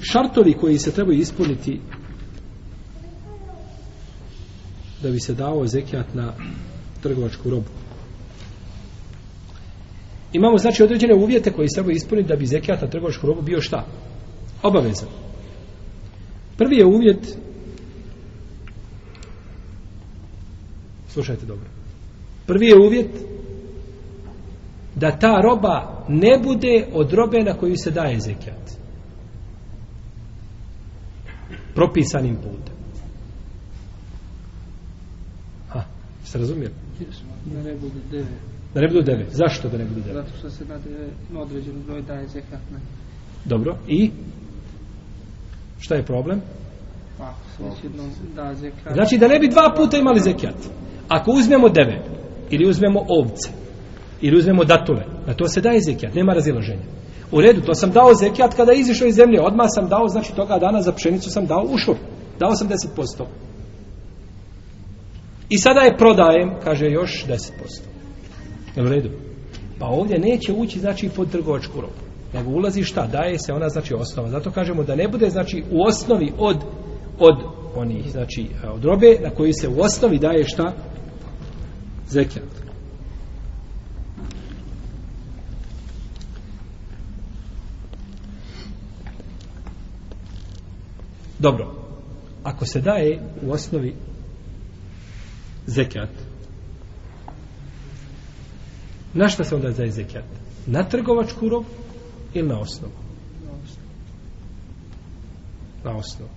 šartovi koji se trebaju ispuniti da bi se dao zekijat na trgovačku robu. Imamo znači određene uvjete koji se trebaju ispuniti da bi zekijat na trgovačku robu bio šta? Obavezan. Prvi je uvjet slušajte dobro. Prvi je uvjet da ta roba ne bude od robe na koju se daje zekijat. Propisanim putem. Ha, ste razumijeli? Da ne bude devet. Da ne budu devet. Zašto da ne budu devet? Zato što se na devet, na određen broj daje zekat na Dobro. I? Šta je problem? Pa, se da zekat. Znači da ne bi dva puta imali zekijat. Ako uzmemo deve, ili uzmemo ovce, ili uzmemo datule, na to se daje zekijat, nema razilaženja. U redu, to sam dao zekijat kada je izišao iz zemlje, odmah sam dao, znači toga dana za pšenicu sam dao ušur, dao sam 10%. I sada je prodajem, kaže još 10%. Je u redu? Pa ovdje neće ući, znači, pod trgovačku robu. Nego ulazi šta? Daje se ona, znači, osnova. Zato kažemo da ne bude, znači, u osnovi od, od onih, znači, od robe na koji se u osnovi daje šta? Zekijat. Dobro. Ako se daje u osnovi zekijat, na šta se onda daje zekijat? Na trgovačku robu ili na osnovu? Na osnovu.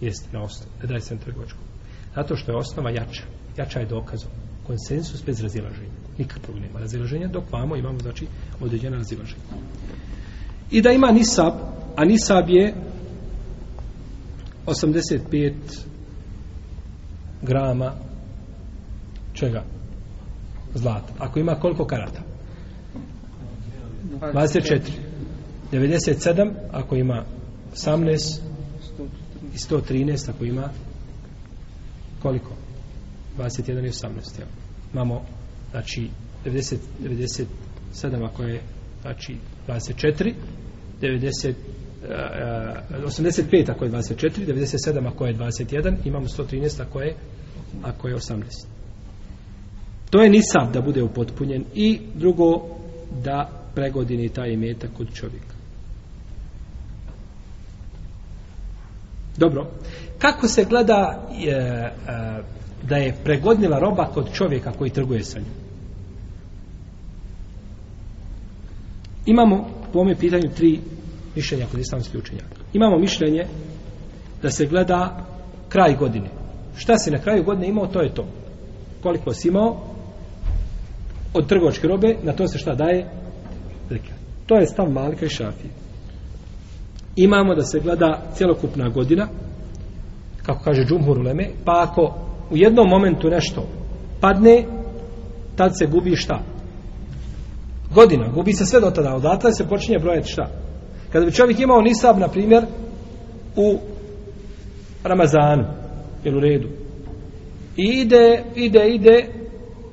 Jeste, na osnovu. Ne daje se na trgovačku. Zato što je osnova jača. Jača je dokazom. Konsensus bez razilaženja. Nikakvog nema razilaženja, dok vamo imamo, znači, određena razilaženja. I da ima nisab, a nisab je 85 grama čega? Zlata. Ako ima koliko karata? 24. 97 ako ima 18 i 113 ako ima koliko? 21 i 18. Ja. Imamo znači 90, 97 ako je znači 24 90 uh, 85 ako je 24 97 ako je 21 imamo 113 ako je ako je 18 to je nisab da bude upotpunjen i drugo da pregodini taj imetak kod čovjeka. Dobro. Kako se gleda e, e, da je pregodnila roba kod čovjeka koji trguje sa njom? Imamo po ome pitanju tri mišljenja kod islamskih učenjaka. Imamo mišljenje da se gleda kraj godine. Šta si na kraju godine imao, to je to. Koliko si imao od trgovačke robe, na to se šta daje? Zekat. To je stav Malika i Šafije. Imamo da se gleda cjelokupna godina, kako kaže Džumhur Uleme, pa ako u jednom momentu nešto padne, tad se gubi šta? Godina, gubi se sve do tada, odatle se počinje brojati šta? Kada bi čovjek imao nisab, na primjer, u Ramazanu, ili u redu, i ide, ide, ide,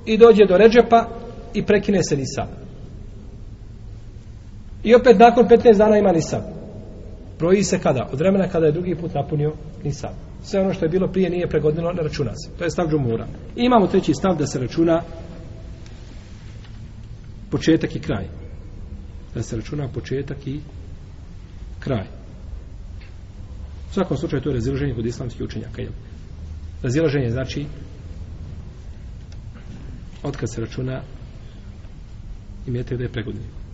i dođe do Ređepa i prekine se nisab. I opet nakon 15 dana ima nisab. Broji se kada? Od vremena kada je drugi put napunio nisab. Sve ono što je bilo prije nije pregodnilo, ne računa se. To je stav džumura. I imamo treći stav da se računa početak i kraj. Da se računa početak i kraj. U svakom slučaju to je razilaženje kod islamskih učenjaka. Jel? Razilaženje znači od kad se računa i da je pregodnije.